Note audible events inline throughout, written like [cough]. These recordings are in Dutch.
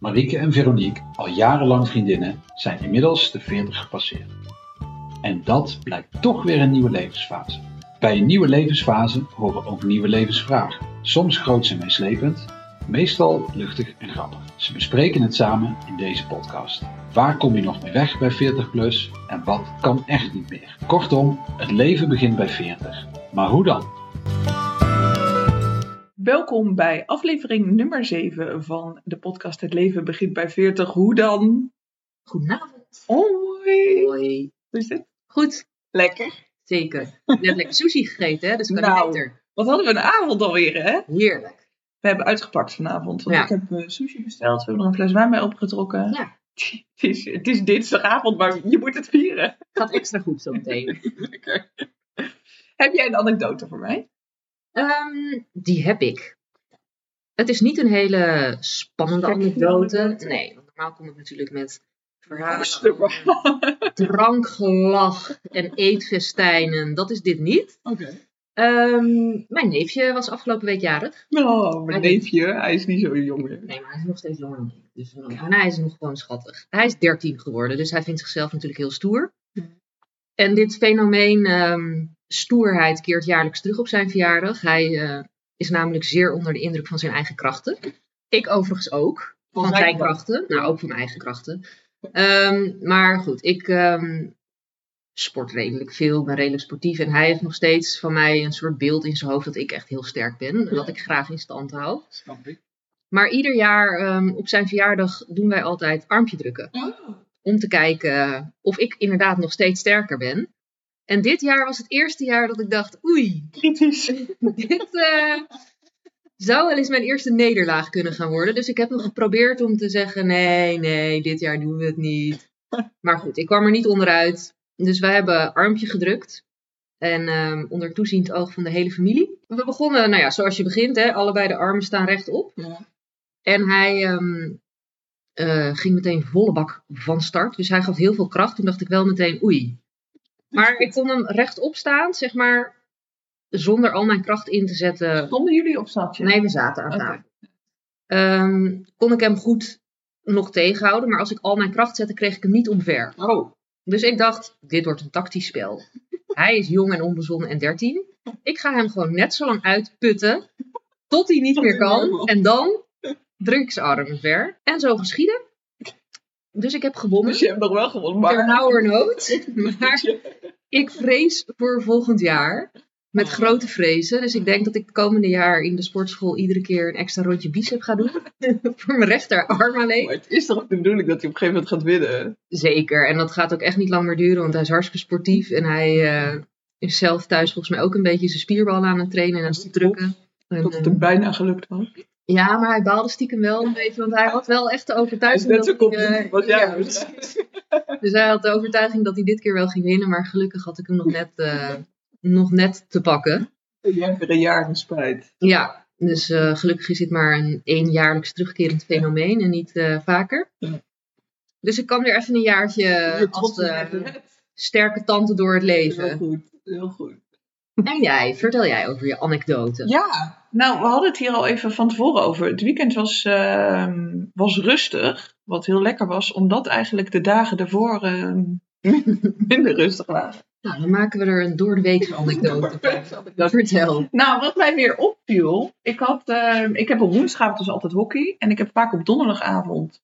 Marieke en Veronique, al jarenlang vriendinnen, zijn inmiddels de 40 gepasseerd. En dat blijkt toch weer een nieuwe levensfase. Bij een nieuwe levensfase horen ook nieuwe levensvragen. Soms groots en meeslepend, meestal luchtig en grappig. Ze bespreken het samen in deze podcast. Waar kom je nog mee weg bij 40 plus en wat kan echt niet meer? Kortom, het leven begint bij 40. Maar hoe dan? Welkom bij aflevering nummer 7 van de podcast Het leven begint bij 40. Hoe dan? Goedenavond. Hoi. Hoi. Hoe is het? Goed, Lekker. zeker. Net lekker sushi gegeten, hè? Dus kan Nou. beter. Wat hadden we een avond alweer, hè? Heerlijk. We hebben uitgepakt vanavond, want Ja. ik heb eh, sushi besteld. We hebben er een fles wijn bij opgetrokken. Ja. [laughs] Het is, het is dinsdagavond, maar je moet het vieren. Gaat extra goed zo meteen. [laughs] Lekker. Heb jij een anekdote voor mij? Ehm, die heb ik. Het is niet een hele spannende anekdote. Nee, want normaal kom ik natuurlijk met verhalen over drankgelach en eetfestijnen. Dat is dit niet. Oké. Ehm, mijn neefje was afgelopen week jarig. Oh, mijn Hij- neefje, hij is niet zo jong meer. Nee, maar hij is nog steeds jonger dan ik. Dus en hij is nog gewoon schattig. Hij is 13 geworden, dus hij vindt zichzelf natuurlijk heel stoer. En dit fenomeen ehm, stoerheid keert jaarlijks terug op zijn verjaardag. Hij eh, is namelijk zeer onder de indruk van zijn eigen krachten. Ik overigens ook. Van, Van zijn zijn krachten. Nou, ook van mijn eigen krachten. Ehm, maar goed, ik ehm, sport redelijk veel, ben redelijk sportief. En hij heeft nog steeds van mij een soort beeld in zijn hoofd dat ik echt heel sterk ben. En dat ik graag in stand hou. Snap ik. Maar ieder jaar ehm, op zijn verjaardag doen wij altijd armpje drukken. Oh. Om te kijken of ik inderdaad nog steeds sterker ben. En dit jaar was het eerste jaar dat ik dacht, oei, Kritisch. [laughs] dit eh, zou wel eens mijn eerste nederlaag kunnen gaan worden. Dus ik heb nog geprobeerd om te zeggen, nee, nee, dit jaar doen we het niet. Maar goed, ik kwam er niet onderuit. Dus wij hebben armpje gedrukt. En ehm, onder toeziend oog van de hele familie. We begonnen, nou ja, zoals je begint, hè, allebei de armen staan rechtop. Ja. En hij ehm, eh, ging meteen volle bak van start. Dus hij gaf heel veel kracht. Toen dacht ik wel meteen, oei. Maar ik kon hem rechtop staan, zeg maar, zonder al mijn kracht in te zetten. Stonden jullie of zat je? Nee, we zaten aan tafel. Ehm, kon ik hem goed nog tegenhouden. Maar als ik al mijn kracht zette, kreeg ik hem niet omver. Oh. Dus ik dacht, dit wordt een tactisch spel. Hij is jong en onbezonnen en 13. Ik ga hem gewoon net zo lang uitputten tot hij niet Tot meer kan. En dan druk ik zijn armen ver. En zo geschieden. Dus ik heb gewonnen. Dus je hebt nog wel gewonnen, maar... Ternauwernood. [laughs] Maar ik vrees voor volgend jaar. Met grote vrezen. Dus ik denk dat ik het komende jaar in de sportschool iedere keer een extra rondje bicep ga doen. [laughs] voor mijn rechterarm alleen. Maar het is toch ook de bedoeling dat hij op een gegeven moment gaat winnen? Zeker. En dat gaat ook echt niet lang meer duren, want hij is hartstikke sportief. En hij eh, is zelf thuis volgens mij ook een beetje zijn spierballen aan het trainen en aan het drukken. En, Dat het eh, hem bijna gelukt was. Ja, maar hij baalde stiekem wel een beetje, want hij had wel echt de overtuiging net zo dat hij, competitief eh, als jij. ja, dus. [laughs] Dus hij had de overtuiging dat hij dit keer wel ging winnen, maar gelukkig had ik hem nog net, eh, nog net te pakken. Jij hebt weer een jaar gespreid. Ja, dus eh, gelukkig is dit maar een eenjaarlijks terugkerend fenomeen en niet eh, vaker. Ja. Dus ik kan weer even een jaartje als sterke tante door het Heel leven. goed, heel goed. En jij, vertel jij over je anekdote. Ja, nou, we hadden het hier al even van tevoren over. Het weekend was, ehm, was rustig, wat heel lekker was, omdat eigenlijk de dagen daarvoor ehm, [laughs] minder rustig waren. Nou, dan maken we er een door de week anekdote van. Vertel. Nou, wat mij weer opviel, ik, had, ehm, ik heb op woensdagavond dus altijd hockey en ik heb vaak op donderdagavond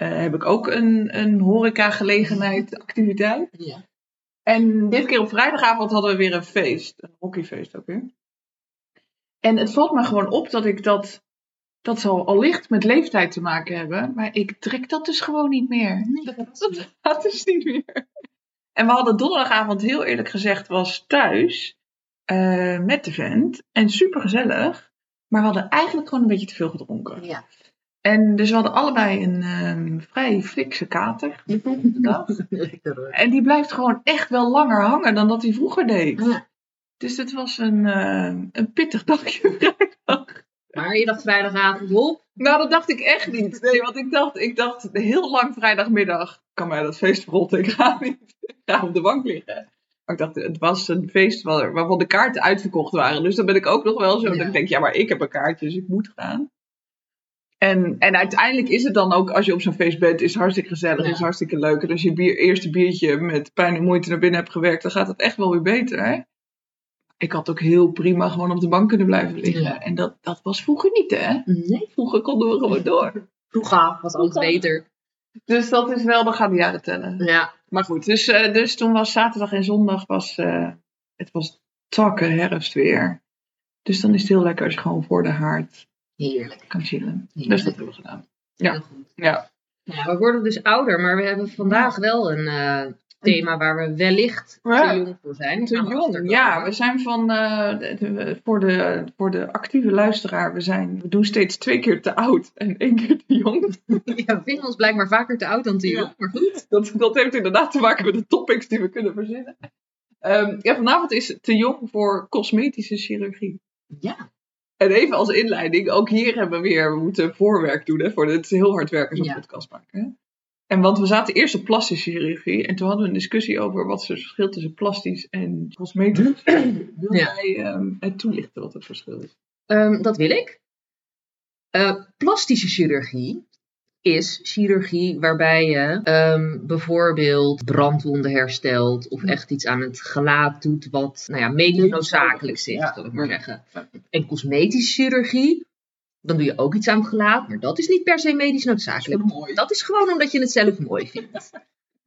eh, heb ik ook een, een horeca-gelegenheid, [laughs] activiteit. Ja. En dit keer op vrijdagavond hadden we weer een feest. Een hockeyfeest ook weer. En het valt me gewoon op dat ik dat... Dat zal allicht met leeftijd te maken hebben. Maar ik trek dat dus gewoon niet meer. Nee, dat, dat [laughs] gaat dus niet meer. En we hadden donderdagavond heel eerlijk gezegd was thuis. eh, met de vent. En super gezellig. Maar we hadden eigenlijk gewoon een beetje te veel gedronken. Ja. En dus we hadden allebei een ehm, vrij fikse kater de volgende dag. En die blijft gewoon echt wel langer hangen dan dat hij vroeger deed. Ja. Dus het was een, eh, een pittig dagje vrijdag. [laughs] Maar je dacht vrijdagavond op. Nou, dat dacht ik echt niet. Nee, want ik dacht, ik dacht heel lang vrijdagmiddag, kan mij dat feest verrotten, ik ga niet ik ga op de bank liggen. Maar ik dacht, het was een feest waar- waarvan de kaarten uitverkocht waren. Dus dan ben ik ook nog wel zo, Ja. dat ik denk, ja, maar ik heb een kaartje, dus ik moet gaan. En, en uiteindelijk is het dan ook, als je op zo'n feest bent, is het hartstikke gezellig, Ja. is hartstikke leuk. En als je bier, eerste biertje met pijn en moeite naar binnen hebt gewerkt, dan gaat het echt wel weer beter. Hè? Ik had ook heel prima gewoon op de bank kunnen blijven liggen. Ja. En dat, dat was vroeger niet, hè? Nee, Vroeger konden we gewoon door. vroeger was alles beter. Dus dat is wel, dan gaan de jaren tellen. Ja, Maar goed, dus, eh, dus toen was zaterdag en zondag, was, eh, het was takken herfst weer. Dus dan is het heel lekker als je gewoon voor de haard heerlijk. kan chillen. Heerlijk. Dus dat hebben we gedaan. Ja. Heel goed. Ja. Ja, we worden dus ouder, maar we hebben vandaag wel een eh, thema waar we wellicht Ja. te jong voor zijn. Te jong, ja. We zijn van, eh, de- voor, de, voor de actieve luisteraar, we, zijn, we doen steeds twee keer te oud en één keer te jong. [laughs] Ja, we vinden ons blijkbaar vaker te oud dan te Ja. jong, maar goed. Dat, dat heeft inderdaad te maken met de topics die we kunnen verzinnen. Ehm, ja, vanavond is het te jong voor cosmetische chirurgie. Ja, En even als inleiding, ook hier hebben we weer, we moeten voorwerk doen. Hè, voor dit is heel hard werken zo'n Ja. podcast maken. Hè? En want we zaten eerst op plastische chirurgie en toen hadden we een discussie over wat is het verschil tussen plastisch en cosmetisch. [clears throat] Wil Ja. jij ehm, het toelichten wat het verschil is? Ehm, dat wil ik. Eh, plastische chirurgie is chirurgie waarbij je ehm, bijvoorbeeld brandwonden herstelt of echt iets aan het gelaat doet wat nou ja, medisch noodzakelijk is, Ja. zal ik maar zeggen. En cosmetische chirurgie, dan doe je ook iets aan het gelaat, maar dat is niet per se medisch noodzakelijk. mooi. Dat is gewoon omdat je het zelf mooi vindt.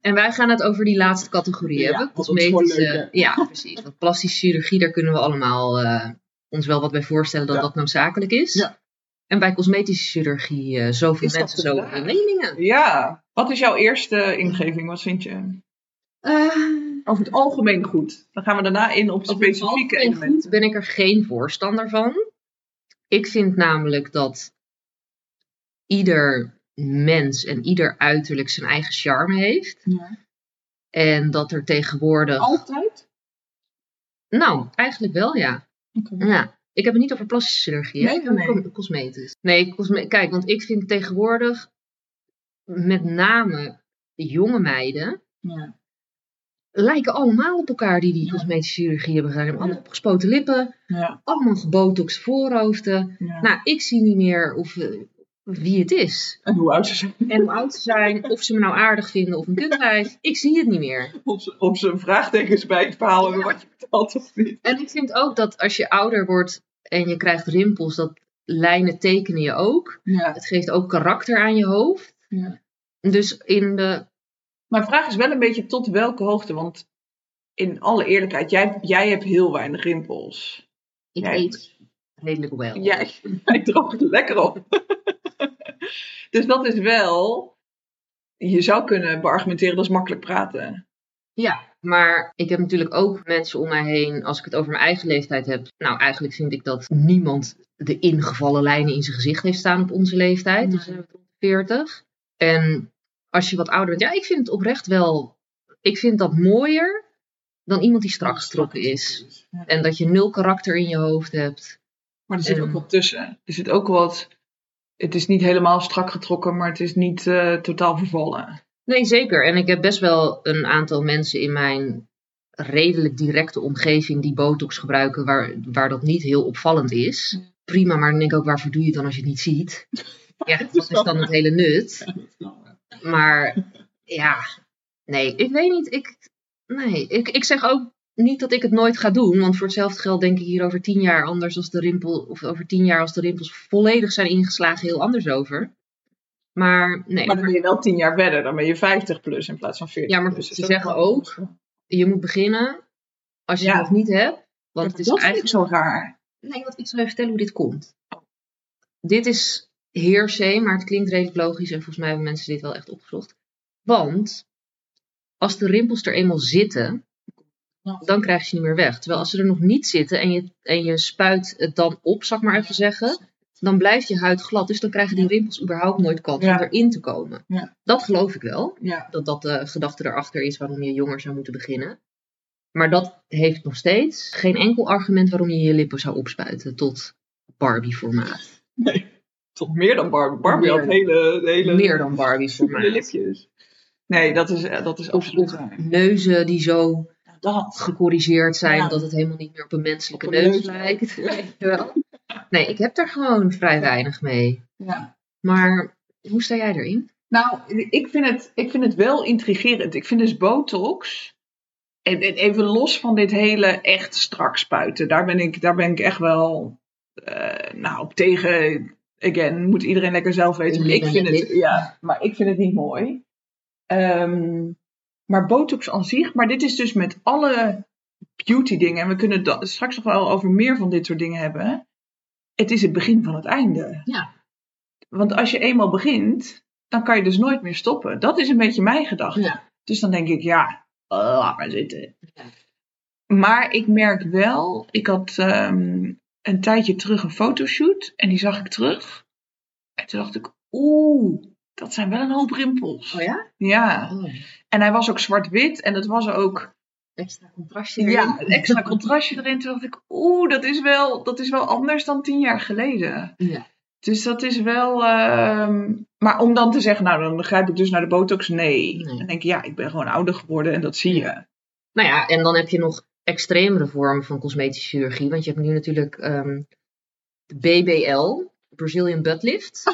En wij gaan het over die laatste categorie Ja, hebben. Cosmetische. ja, precies. Want plastische chirurgie, daar kunnen we allemaal eh, ons wel wat bij voorstellen dat Ja. dat noodzakelijk is. Ja. En bij cosmetische chirurgie, eh, zoveel Is mensen, zoveel vragen? meningen. Ja, wat is jouw eerste ingeving? Wat vind je? Eh, Over het algemeen goed. Dan gaan we daarna in op Over het specifieke algemeen elementen. goed ben ik er geen voorstander van. Ik vind namelijk dat ieder mens en ieder uiterlijk zijn eigen charme heeft. Ja. En dat er tegenwoordig. Altijd? Nou, eigenlijk wel ja. ja. Ik heb het niet over plastische chirurgie? Nee, Ik heb het nee. over cosmetisch. Nee, cosme kijk, want ik vind tegenwoordig met name de jonge meiden Ja. lijken allemaal op elkaar die die Ja. cosmetische chirurgie hebben gedaan. Allemaal opgespoten lippen, Ja. allemaal gebotoxed voorhoofden. Nou, ik zie niet meer of, eh, wie het is. en hoe oud ze zijn? En hoe oud ze zijn, of ze me nou aardig vinden of een kutwijf. Ik zie het niet meer. Of ze, of ze vraagtekens bij het verhaal hebben wat je vertelt of niet. En ik vind ook dat als je ouder wordt en je krijgt rimpels, dat lijnen tekenen je ook. Ja. Het geeft ook karakter aan je hoofd. Ja. Dus in de... Mijn vraag is wel een beetje tot welke hoogte, want in alle eerlijkheid, jij, jij hebt heel weinig rimpels. Ik Jij- eet redelijk wel. Jij, [laughs] jij droogt het lekker op. dus dat is wel, je zou kunnen beargumenteren, dat is makkelijk praten. Ja, maar ik heb natuurlijk ook mensen om mij heen, als ik het over mijn eigen leeftijd heb. Nou, eigenlijk vind ik dat niemand de ingevallen lijnen in zijn gezicht heeft staan op onze leeftijd. Dus hebben we de 40. En als je wat ouder bent, ja, ik vind het oprecht wel. Ik vind dat mooier dan iemand die strak getrokken is. Ja. En dat je nul karakter in je hoofd hebt. Maar er zit En- ook wat tussen. Er zit ook wat, het is niet helemaal strak getrokken, maar het is niet eh, totaal vervallen. Nee, zeker. En ik heb best wel een aantal mensen in mijn redelijk directe omgeving die botox gebruiken, waar, waar dat niet heel opvallend is. Prima, maar dan denk ik ook, waarvoor doe je het dan als je het niet ziet? [laughs] Ja, dat is dan het hele nut. Maar ja, nee, ik weet niet. Ik, nee, ik, ik zeg ook niet dat ik het nooit ga doen, want voor hetzelfde geld denk ik hier over tien jaar anders als de rimpel, of over tien jaar als de rimpels volledig zijn ingeslagen heel anders over. Maar nee, Maar dan ben je wel tien jaar verder, dan ben je 50 plus in plaats van 40 Ja, maar plus. ze Dus zeggen is ook, je moet beginnen als je Ja. het nog niet hebt. Want het is dat vind ik eigenlijk... zo raar. Nee, want ik zal even vertellen hoe dit komt. Dit is heersee, maar het klinkt redelijk logisch en volgens mij hebben mensen dit wel echt opgezocht. Want als de rimpels er eenmaal zitten. Dan krijg je ze niet meer weg. Terwijl als ze er nog niet zitten en je, en je spuit het dan op, zal ik maar even zeggen, dan blijft je huid glad. Dus dan krijgen die rimpels überhaupt nooit kans Ja. om erin te komen. Ja. Dat geloof ik wel Ja. dat dat de gedachte erachter is waarom je jonger zou moeten beginnen. Maar dat heeft nog steeds geen enkel argument waarom je je lippen zou opspuiten tot Barbie-formaat. Nee, tot meer dan Barbie. Barbie Meer had hele, hele, Meer dan Barbie-formaat. lipjes. Nee, dat is, eh, dat is absoluut of neuzen die zo Dat. gecorrigeerd zijn Ja. dat het helemaal niet meer op een menselijke Op een neus neus lijkt. [laughs] Wel? Nee, ik heb daar gewoon vrij weinig mee. Ja. Maar hoe sta jij erin? Nou, ik vind, het, ik vind het wel intrigerend. Ik vind dus botox. En, en even los van dit hele echt strak spuiten. Daar ben ik, daar ben ik echt wel eh, nou, op tegen. Again, moet iedereen lekker zelf weten. Maar ik vind het, ja, maar ik vind het niet mooi. Ehm, maar botox aan zich. Maar dit is dus met alle beauty dingen. En we kunnen straks nog wel over meer van dit soort dingen hebben. Het is het begin van het einde. Ja. Want als je eenmaal begint, dan kan je dus nooit meer stoppen. Dat is een beetje mijn gedachte. Ja. Dus dan denk ik, ja, laat maar zitten. Maar ik merk wel, ik had ehm, een tijdje terug een fotoshoot en die zag ik terug. En toen dacht ik, oeh, dat zijn wel een hoop rimpels. Oh ja? Ja. Oh. En hij was ook zwart-wit en het was ook Extra contrastje erin. ja, een extra contrastje erin. Toen dacht ik, oeh, dat is wel, dat is wel anders dan tien jaar geleden. Ja. Dus dat is wel. ehm, maar om dan te zeggen, nou dan grijp ik dus naar de botox. Nee. Nee. Dan denk ik, ja, ik ben gewoon ouder geworden en dat zie je. Nou ja, en dan heb je nog extremere vormen van cosmetische chirurgie. Want je hebt nu natuurlijk ehm, de BBL, Brazilian Butt Lift.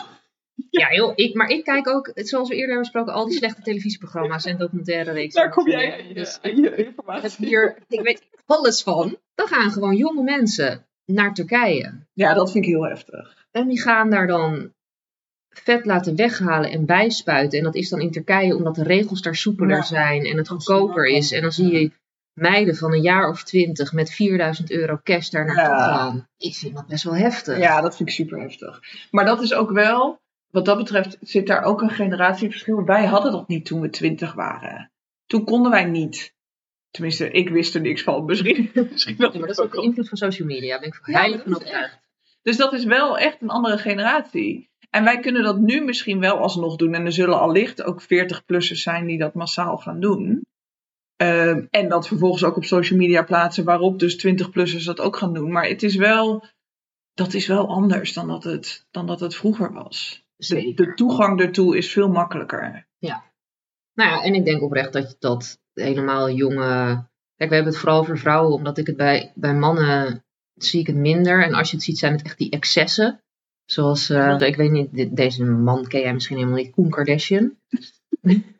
Ja, joh, ik, maar ik kijk ook, zoals we eerder hebben besproken, al die slechte televisieprogramma's en documentaire reeksen. Daar kom jij Dus [laughs] je, heb informatie. hier, ik weet alles van. Dan gaan gewoon jonge mensen naar Turkije. Ja, dat vind ik heel heftig. En die gaan daar dan vet laten weghalen en bijspuiten. En dat is dan in Turkije omdat de regels daar soepeler Ja. zijn en het goedkoper is. En dan zie je meiden van een jaar of twintig met 4000 euro cash daar naartoe Ja. gaan. Ik vind dat best wel heftig. Ja, dat vind ik super heftig. Maar dat is ook wel, wat dat betreft, zit daar ook een generatieverschil. Wij hadden dat niet toen we twintig waren. Toen konden wij niet. Tenminste, ik wist er niks van. Misschien, [laughs] misschien wel. Ja, maar dat is ook de invloed van social media. Ben ik Ja, heilig dat van overtuigd. Dus dat is wel echt een andere generatie. En wij kunnen dat nu misschien wel alsnog doen. En er zullen allicht ook 40-plussers zijn die dat massaal gaan doen. Ehm, en dat vervolgens ook op social media plaatsen, waarop dus 20-plussers dat ook gaan doen. Maar het is wel, dat is wel anders dan dat het, dan dat het vroeger was. De, de toegang ertoe is veel makkelijker. Nou ja, en ik denk oprecht dat dat helemaal jonge. Kijk, we hebben het vooral voor vrouwen, omdat ik het bij, bij mannen zie ik het minder. En als je het ziet, zijn het echt die excessen. Zoals, eh, ik weet niet, deze man ken jij misschien helemaal niet, Koen Kardashian. [laughs]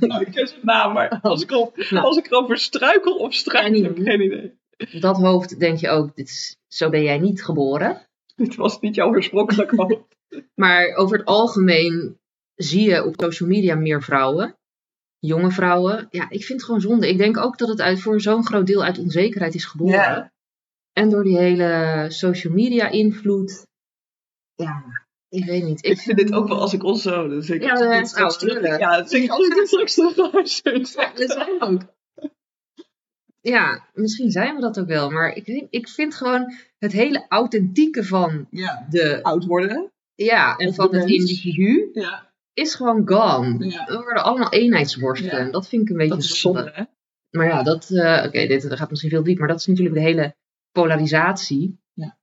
Nou, ik ken zijn naam, maar als ik, al, [laughs] Nou. als ik erover struikel of struikel, Ja, heb ik niet. geen idee. Dat hoofd denk je ook, dit is, zo ben jij niet geboren. [laughs] Dit was niet jouw oorspronkelijke hoofd. Maar over het algemeen zie je op social media meer vrouwen. Jonge vrouwen. Ja, ik vind het gewoon zonde. Ik denk ook dat het uit, voor zo'n groot deel uit onzekerheid is geboren. Ja. En door die hele social media invloed. Ja, ik weet niet. Ik vind dit ook wel als ik ons zo. Zeg ik Ja, dat is [laughs] straks terug. Ja, dat zeg ik als ik dit straks terug. Dat zijn ook. Ja, misschien zijn we dat ook wel. Maar ik, ik vind gewoon het hele authentieke van Ja. de. Oud worden. Ja, en van het individu Ja. is gewoon gone. Ja. We worden allemaal eenheidsworsten. Dat vind ik een beetje Dat is zonde. zonde, hè? Maar ja, dat, eh, oké, dit gaat misschien veel diep, maar dat is natuurlijk de hele polarisatie. Ja.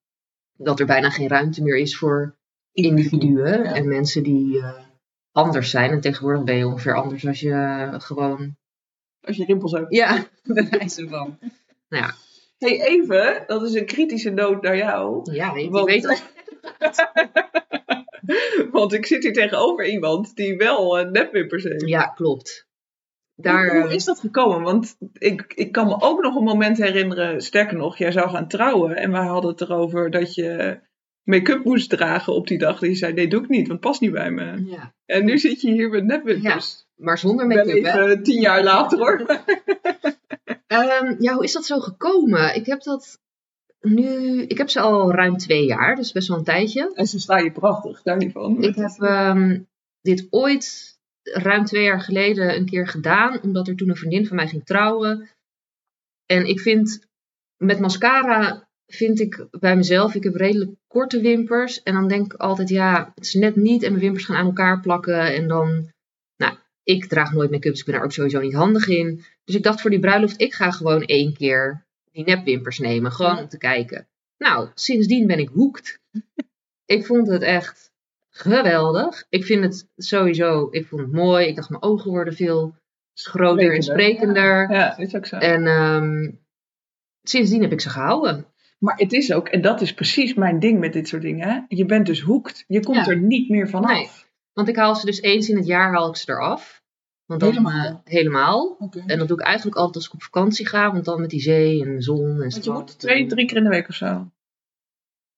Dat er bijna geen ruimte meer is voor individuen en mensen die eh, anders zijn. En tegenwoordig ben je ongeveer anders als je eh, gewoon. Als je rimpels hebt. Ja, [laughs] bij wijze van. Nou ja, hey, even. Dat is een kritische noot naar jou. ja weet, je Want- weet al. [laughs] [laughs] Want ik zit hier tegenover iemand die wel uh, nepwimpers heeft. Ja, klopt. Daar, Hoe, hoe is dat gekomen? Want ik, ik kan me ook nog een moment herinneren. Sterker nog, jij zou gaan trouwen. En wij hadden het erover dat je make-up moest dragen op die dag. En je zei, nee, doe ik niet, want het past niet bij me. ja. En nu zit je hier met nepwimpers. Maar zonder make-up, hè? tien jaar later hoor. [laughs] Ehm, ja, hoe is dat zo gekomen? Ik heb dat nu... Ik heb ze al ruim twee jaar, dus best wel een tijdje. En ze staan je prachtig, daar niet van. Ik heb ehm, dit ooit ruim twee jaar geleden een keer gedaan, omdat er toen een vriendin van mij ging trouwen. En ik vind met mascara vind ik bij mezelf, ik heb redelijk korte wimpers. En dan denk ik altijd, ja, het is net niet. En mijn wimpers gaan aan elkaar plakken. En dan, nou, ik draag nooit make-up, dus ik ben daar ook sowieso niet handig in. Dus ik dacht voor die bruiloft, ik ga gewoon één keer die nepwimpers nemen. Gewoon om te kijken. Nou, sindsdien ben ik hoekt. [laughs] ik vond het echt geweldig. Ik vind het sowieso, ik vond het mooi. Ik dacht, mijn ogen worden veel groter en Sprekender, sprekender. Ja, is ook zo. En ehm, sindsdien heb ik ze gehouden. Maar het is ook, en dat is precies mijn ding met dit soort dingen. hè. Je bent dus hoekt. Je komt Ja. er niet meer vanaf. Nee. Want ik haal ze dus eens in het jaar haal ik ze eraf. Want dan, Helemaal? helemaal. En dat doe ik eigenlijk altijd als ik op vakantie ga. Want dan met die zee en zon en Want je moet twee, drie keer in de week of zo.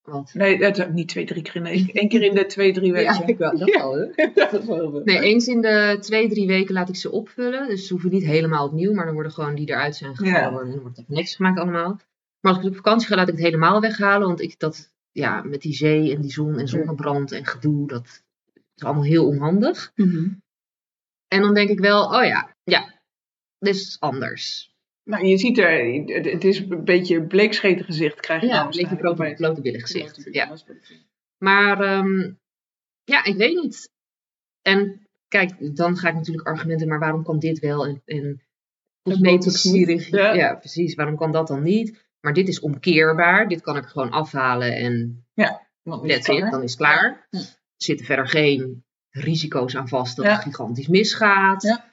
Wat? Nee, het, niet twee, drie keer in de week. Eén keer in de twee, drie weken. Ja, ik wel. Dat Ja. wel, hè? [laughs] dat is wel heel veel. Nee, eens in de twee, drie weken laat ik ze opvullen. Dus ze hoeven niet helemaal opnieuw, maar dan worden gewoon die eruit zijn gevallen. Ja. En dan wordt het even netjes gemaakt allemaal. Maar als ik op vakantie ga, laat ik het helemaal weghalen. Want ik dat, ja, met die zee en die zon en zonnebrand en gedoe, dat is allemaal heel onhandig. Mhm. En dan denk ik wel, oh ja, ja, dit is anders. Nou, je ziet er, het- is een beetje bleekscheten gezicht krijg je Ja, dan een beetje waarschijnlijk blote, billen gezicht. Ja. Maar ehm, ja, ik weet niet. En kijk, dan ga ik natuurlijk argumenten, maar waarom kan dit wel? En, chirurgie. Ja. Ja. precies. Waarom kan dat dan niet? Maar dit is omkeerbaar. Dit kan ik gewoon afhalen en Want that's it. klaar. Dan is het klaar. Ja. Er zitten verder geen risico's aan vast dat Ja. het gigantisch misgaat. Ja.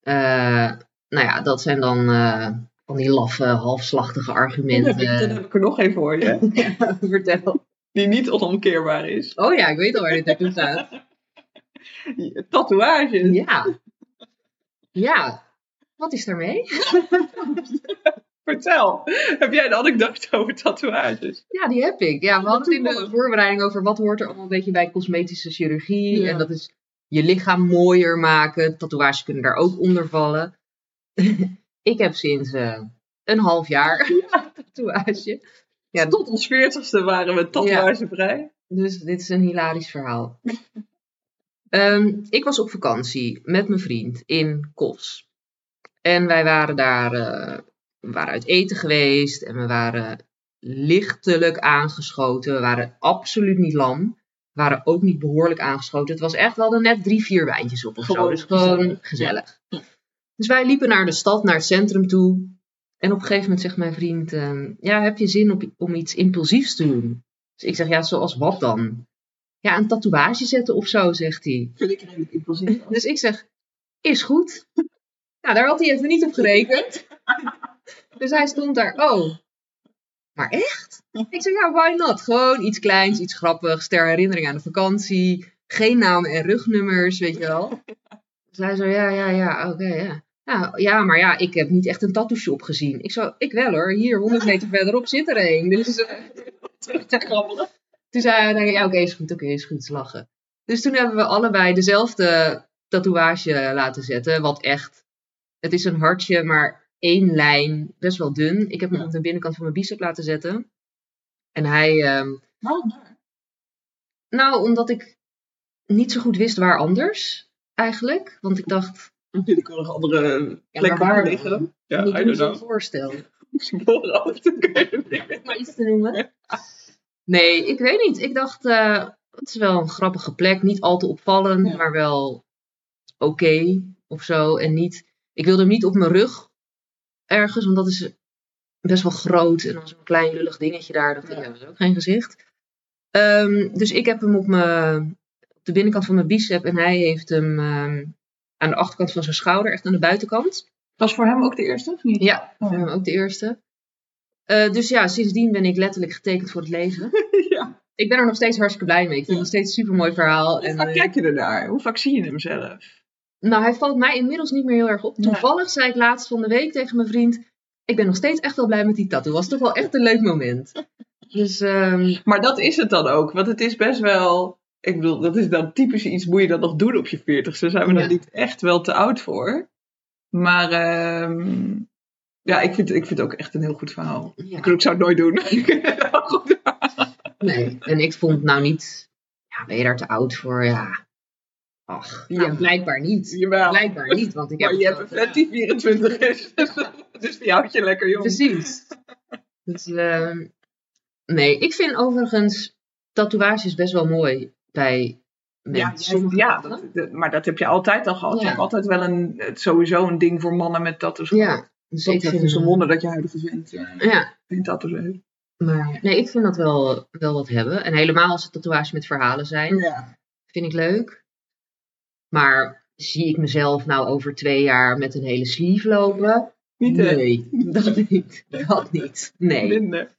Eh, nou ja, dat zijn dan eh, van die laffe, halfslachtige Dan heb, ik, argumenten. dan heb ik er nog één voor je. [laughs] Vertel. Die niet onomkeerbaar is. Oh ja, ik weet al waar dit naartoe gaat. [laughs] Tatoeages. Ja. Ja. Wat is daarmee? [laughs] Vertel. Heb jij een anekdote over tatoeages? Ja, die heb ik. Ja, we hadden het in de voorbereiding over wat hoort er allemaal een beetje bij cosmetische chirurgie. Ja. En dat is je lichaam mooier maken. Tatoeages kunnen daar ook onder vallen. [laughs] ik heb sinds eh, een half jaar [laughs] een tatoeage. Ja, Tot ons veertigste waren we tatoeagevrij. Dus dit is een hilarisch verhaal. [laughs] Ehm, ik was op vakantie met mijn vriend in Kos. En wij waren daar, eh, we waren uit eten geweest en we waren lichtelijk aangeschoten. We waren absoluut niet lam. We waren ook niet behoorlijk aangeschoten. Het was echt, we hadden net drie, vier wijntjes op of zo. Dus gewoon gezellig. gezellig. Dus wij liepen naar de stad, naar het centrum toe. En op een gegeven moment zegt mijn vriend, ehm, ja, heb je zin op, om iets impulsiefs te doen? Dus ik zeg, ja, zoals wat dan? Ja, een tatoeage zetten of zo, zegt hij. Vind ik redelijk impulsief. [laughs] Dus ik zeg, is goed. Nou, daar had hij even niet op gerekend. [laughs] Dus hij stond daar, oh, maar echt? Ik zeg, ja, why not? Gewoon iets kleins, iets grappigs, ter herinnering aan de vakantie. Geen namen en rugnummers, weet je wel. Dus hij zo, ja, ja, ja, oké, ja. Nou, ja, maar ja, ik heb niet echt een tattoo shop gezien. Ik zo, ik wel hoor. Hier, 100 meter verderop zit er een. Dus eh, [laughs] Te toen zei hij, ja, oké, is goed, oké, is goed, lachen. Dus toen hebben we allebei dezelfde tatoeage laten zetten. Wat echt, het is een hartje, maar één lijn, best wel dun. Ik heb hem Ja. op de binnenkant van mijn bicep laten zetten. En hij, ehm, Waarom daar? nou, omdat ik niet zo goed wist waar anders, eigenlijk. Want ik dacht, Natuurlijk wel nog andere ja, plekken maar waar liggen. dan? Ja, [laughs] [laughs] Niet I doen don't zo'n voorstel. Maar iets te noemen. Nee, ik weet niet. Ik dacht, eh, het is wel een grappige plek. Niet al te opvallend, Ja. maar wel oké of zo. En niet, ik wilde hem niet op mijn rug ergens, want dat is best wel groot. En dan zo'n klein lullig dingetje daar, dat, Ja. is ook geen gezicht. Ehm, dus ik heb hem op, mijn, op de binnenkant van mijn bicep en hij heeft hem ehm, aan de achterkant van zijn schouder, echt aan de buitenkant. Was voor hem ook de eerste, of niet? Ja, Oh. voor hem ook de eerste. Eh, dus ja, sindsdien ben ik letterlijk getekend voor het leven. [laughs] ja. Ik ben er nog steeds hartstikke blij mee. Ik vind het nog steeds een super mooi verhaal. Hoe En, vaak eh, kijk je ernaar? Hoe vaak zie je hem zelf? Nou, hij valt mij inmiddels niet meer heel erg op. Nee. Toevallig zei ik laatst van de week tegen mijn vriend. Ik ben nog steeds echt wel blij met die tattoo. Was toch wel echt een leuk moment. Dus ehm, Maar dat is het dan ook. Want het is best wel... Ik bedoel, dat is dan typisch iets... Moet je dat nog doen op je veertigste? Daar zijn we Ja. dan niet echt wel te oud voor. Maar... ehm, ja, ik vind, ik vind het ook echt een heel goed verhaal. ja, Ik, zou het nooit doen. Goed. [laughs] nee. En ik vond nou niet. Ja, ben je daar te oud voor? Ja. Ach, nou, Ja. blijkbaar niet. Jawel. Blijkbaar niet, want ik heb Maar je hebt een vet die 24 is. [laughs] Dus die houdt je lekker jong. Precies. Dus, ehm, nee, ik vind overigens tatoeages best wel mooi bij Ja, mensen. ja mensen. dat, dat- maar dat heb je altijd al gehad. Je Ja. hebt altijd wel een, sowieso een ding voor mannen met tattoos. Ja, dus Dat ik is vind, dus een wonder dat je huidige vindt. Uh, ja, vindt tattoos heeft. maar nee, ik vind dat wel, wel wat hebben. En helemaal als het tatoeages met verhalen zijn, Ja. vind ik leuk. Maar zie ik mezelf nou over twee jaar met een hele sleeve lopen? Niet nee, dat niet. Dat niet. Nee. Minder.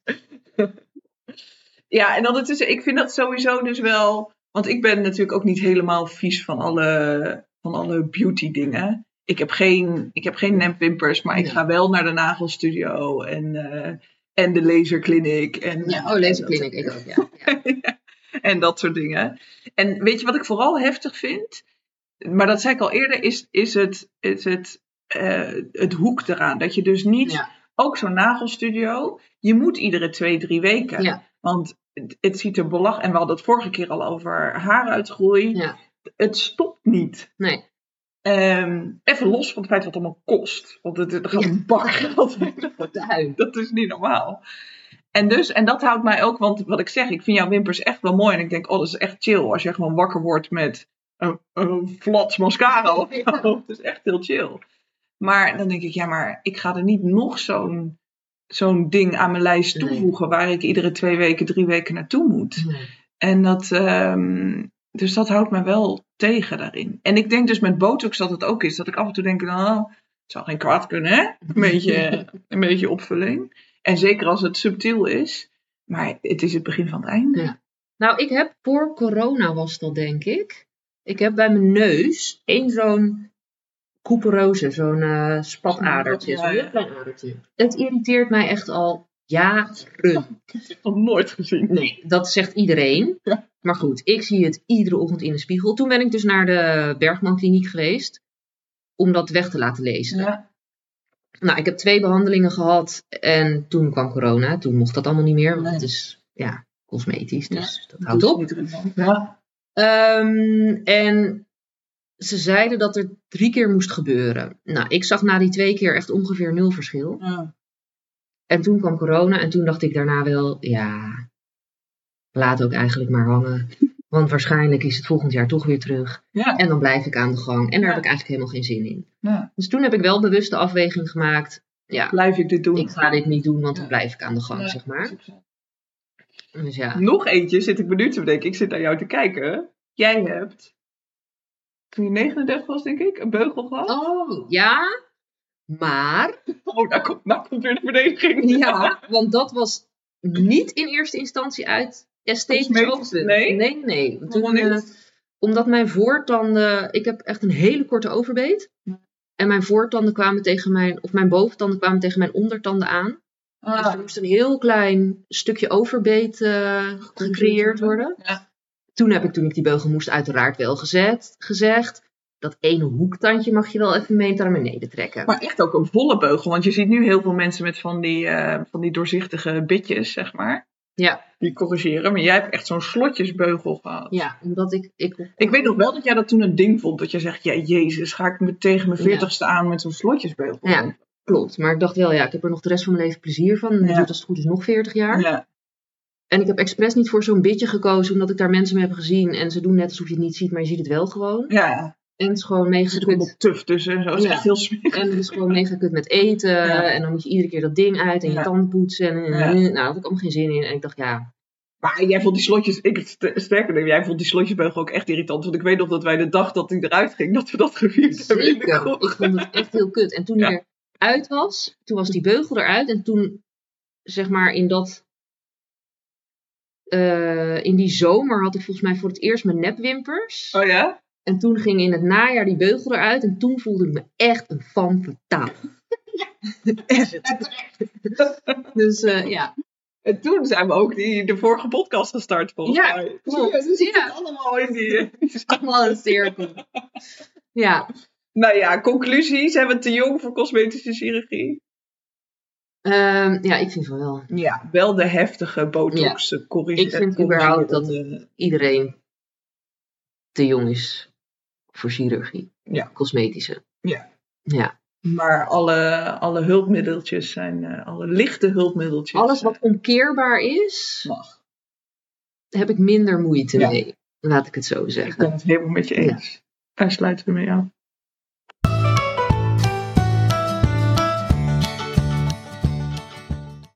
Ja, en is, ik vind dat sowieso dus wel. Want ik ben natuurlijk ook niet helemaal vies van alle, van alle beauty dingen. Ik heb geen, ik heb geen nepwimpers, maar ik ga wel naar de nagelstudio en, eh, en de laserkliniek. En, Ja, oh, laserkliniek, ik ook, ja. [laughs] ja. en dat soort dingen. En weet je wat ik vooral heftig vind? Maar dat zei ik al eerder, is, is het, is het, eh, het hoek eraan. Dat je dus niet, Ja. ook zo'n nagelstudio, je moet iedere twee, drie weken. Ja. Want het, het ziet er belach. En we hadden het vorige keer al over haaruitgroei. Ja. Het stopt niet. Nee. Ehm, even los van het feit wat het allemaal kost. Want het, er gaat [laughs] een bak geld. Dat is niet normaal. En, dus, en dat houdt mij ook, want wat ik zeg, ik vind jouw wimpers echt wel mooi. En ik denk, oh, dat is echt chill als je gewoon wakker wordt met een, een flats mascara Ja. [laughs] zo. Dat is echt heel chill. Maar dan denk ik, ja, maar ik ga er niet nog zo'n zo'n ding aan mijn lijst Nee. toevoegen waar ik iedere twee weken, drie weken naartoe moet. Nee. En dat, ehm, dus dat houdt me wel tegen daarin. En ik denk dus met botox dat het ook is. Dat ik af en toe denk, nou, het zou geen kwaad kunnen, hè? Een beetje, [laughs] een beetje opvulling. En zeker als het subtiel is. Maar het is het begin van het einde. Ja. Nou, ik heb voor corona was dat denk ik. Ik heb bij mijn neus één zo'n couperose, zo'n eh spatadertje, zo'n heel klein adertje. Het irriteert mij echt al jaren. [laughs] Ik heb het nog nooit gezien. Nee, dat zegt iedereen. [laughs] Ja. Maar goed, ik zie het iedere ochtend in de spiegel. Toen ben ik dus naar de Bergman Kliniek geweest om dat weg te laten lezen. Ja. Nou, ik heb twee behandelingen gehad en toen kwam corona. Toen mocht dat allemaal niet meer, want Nee. het is ja, cosmetisch, dus dat Dat houdt op. Ja. Ehm, en ze zeiden dat er drie keer moest gebeuren. Nou, ik zag na die twee keer echt ongeveer nul verschil. Ja. En toen kwam corona en toen dacht ik daarna wel, ja, laat ook eigenlijk maar hangen. Want waarschijnlijk is het volgend jaar toch weer terug. Ja. En dan blijf ik aan de gang. En daar Ja. heb ik eigenlijk helemaal geen zin in. Ja. Dus toen heb ik wel bewust de afweging gemaakt. Ja, Blijf ik dit doen? ik ga dit niet doen, want dan blijf ik aan de gang, zeg maar. Dus ja. Nog eentje zit ik benieuwd te bedenken. Ik zit naar jou te kijken. Jij hebt, toen je 39 was, denk ik, een beugel gehad. Oh, ja. Maar Oh, daar komt, daar komt weer de verdediging. Ja, want dat was niet in eerste instantie uit esthetisch oogpunt. Nee? Nee, nee. Toen, niet? eh, omdat mijn voortanden... Ik heb echt een hele korte overbeet. En mijn voortanden kwamen tegen mijn... Of mijn boventanden kwamen tegen mijn ondertanden aan. Dus er moest een heel klein stukje overbeet eh, gecreëerd worden. Ja. Toen heb ik, toen ik die beugel moest, uiteraard wel gezet, gezegd... Dat ene hoektandje mag je wel even mee naar beneden trekken. Maar echt ook een volle beugel. Want je ziet nu heel veel mensen met van die, eh, van die doorzichtige bitjes, zeg maar. Ja. Die corrigeren. Maar jij hebt echt zo'n slotjesbeugel gehad. Ja, omdat ik... Ik, Ik weet nog wel dat jij dat toen een ding vond. Dat je zegt, ja jezus, ga ik me tegen mijn Ja. veertigste aan met zo'n slotjesbeugel. Ja. Klopt, maar ik dacht wel, ja, ik heb er nog de rest van mijn leven plezier van. En dat Ja. duurt als het goed is nog 40 jaar. Ja. En ik heb expres niet voor zo'n bitje gekozen, omdat ik daar mensen mee heb gezien. En ze doen net alsof je het niet ziet, maar je ziet het wel gewoon. ja. En het is gewoon mega kut. tuf tussen. Zo. Dat is echt heel smerig. En het is gewoon mega kut met eten. Ja. En dan moet je iedere keer dat ding uit en je tanden poetsen. En, Ja. Nou, daar had ik allemaal geen zin in. En ik dacht, ja, Maar jij vond die slotjes, ik, st- sterker nog, jij vond die slotjesbeugel ook echt irritant. Want ik weet nog dat wij de dag dat hij eruit ging, dat we dat gevierd hebben zeker. Ik vond het echt heel kut. En toen Ja. Eruit was, toen was die beugel eruit. En toen, zeg maar, in dat... eh, in die zomer had ik volgens mij voor het eerst mijn nepwimpers. Oh ja? En toen ging in het najaar die beugel eruit. En toen voelde ik me echt een fan fataal. [laughs] [laughs] dus eh, ja. En toen zijn we ook die, de vorige podcast gestart volgens Ja, mij. klopt. Ja, Ja. allemaal in die... [laughs] Allemaal een cirkel. Ja. Nou ja, conclusie. Zijn we te jong voor cosmetische chirurgie? Ehm, ja, ik vind van wel. Ja, wel de heftige botox ja. corrigeren. Ik vind überhaupt dat eh, iedereen te jong is voor chirurgie. Ja. Cosmetische. Ja. Ja. Maar alle, alle hulpmiddeltjes zijn, eh, alle lichte hulpmiddeltjes. Alles wat omkeerbaar is, mag. heb ik minder moeite Ja. mee. Laat ik het zo Ik zeggen. ben het helemaal met je eens. Wij sluiten ermee aan.